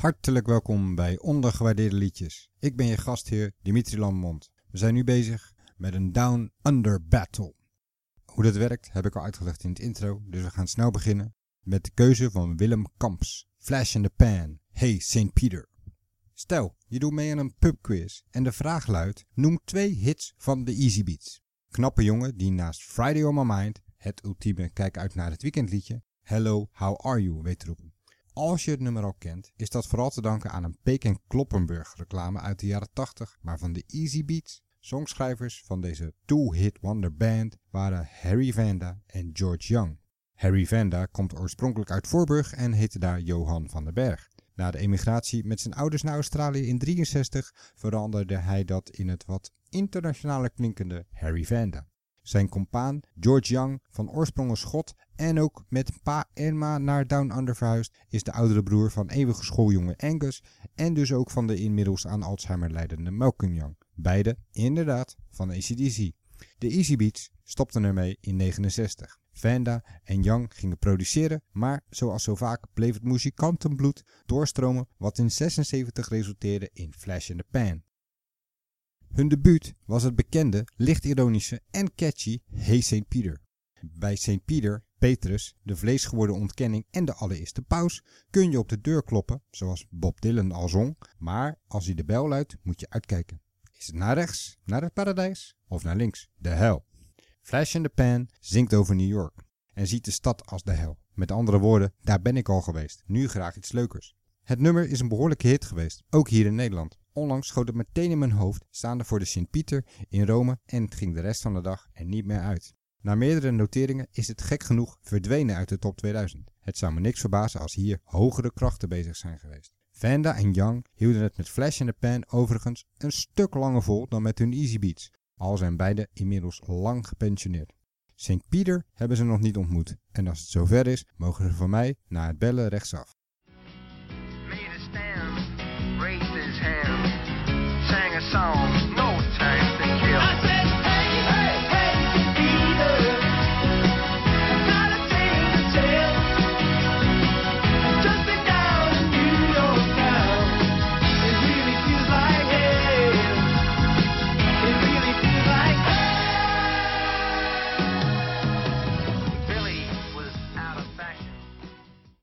Hartelijk welkom bij Ondergewaardeerde Liedjes. Ik ben je gastheer Dimitri Lamont. We zijn nu bezig met een Down Under Battle. Hoe dat werkt heb ik al uitgelegd in het intro, dus we gaan snel beginnen met de keuze van Willem Kamps. Flash in the Pan, Hey St. Peter. Stel, je doet mee aan een pubquiz en de vraag luidt, noem twee hits van de Easy Beats. Knappe jongen die naast Friday on My Mind, het ultieme kijk uit naar het weekendliedje, Hello, How Are You weet roepen. Als je het nummer al kent, is dat vooral te danken aan een Peek Kloppenburg reclame uit de jaren 80, waarvan de Easy Beats, songschrijvers van deze two-hit wonder band, waren Harry Vanda en George Young. Harry Vanda komt oorspronkelijk uit Voorburg en heette daar Johan van den Berg. Na de emigratie met zijn ouders naar Australië in 63 veranderde hij dat in het wat internationale klinkende Harry Vanda. Zijn compaan George Young, van oorsprong een Schot en ook met pa en ma naar Down Under verhuisd, is de oudere broer van eeuwige schooljongen Angus en dus ook van de inmiddels aan Alzheimer leidende Malcolm Young. Beide, inderdaad, van ACDC. De Easy Beats stopten ermee in 69. Vanda en Young gingen produceren, maar zoals zo vaak bleef het muzikantenbloed doorstromen wat in 76 resulteerde in Flash in the Pan. Hun debuut was het bekende, licht ironische en catchy Hey St. Peter. Bij St. Peter, Petrus, de vleesgeworden ontkenning en de allereerste paus kun je op de deur kloppen, zoals Bob Dylan al zong, maar als hij de bel luidt moet je uitkijken. Is het naar rechts, naar het paradijs of naar links, de hel? Flash in the Pan zingt over New York en ziet de stad als de hel. Met andere woorden, daar ben ik al geweest, nu graag iets leukers. Het nummer is een behoorlijke hit geweest, ook hier in Nederland. Onlangs schoot het meteen in mijn hoofd, staande voor de Sint-Pieter in Rome en het ging de rest van de dag er niet meer uit. Na meerdere noteringen is het gek genoeg verdwenen uit de top 2000. Het zou me niks verbazen als hier hogere krachten bezig zijn geweest. Vanda en Young hielden het met Flash in the Pan overigens een stuk langer vol dan met hun Easy Beats, al zijn beide inmiddels lang gepensioneerd. St. Pieter hebben ze nog niet ontmoet en als het zover is, mogen ze van mij naar het bellen rechtsaf. Song.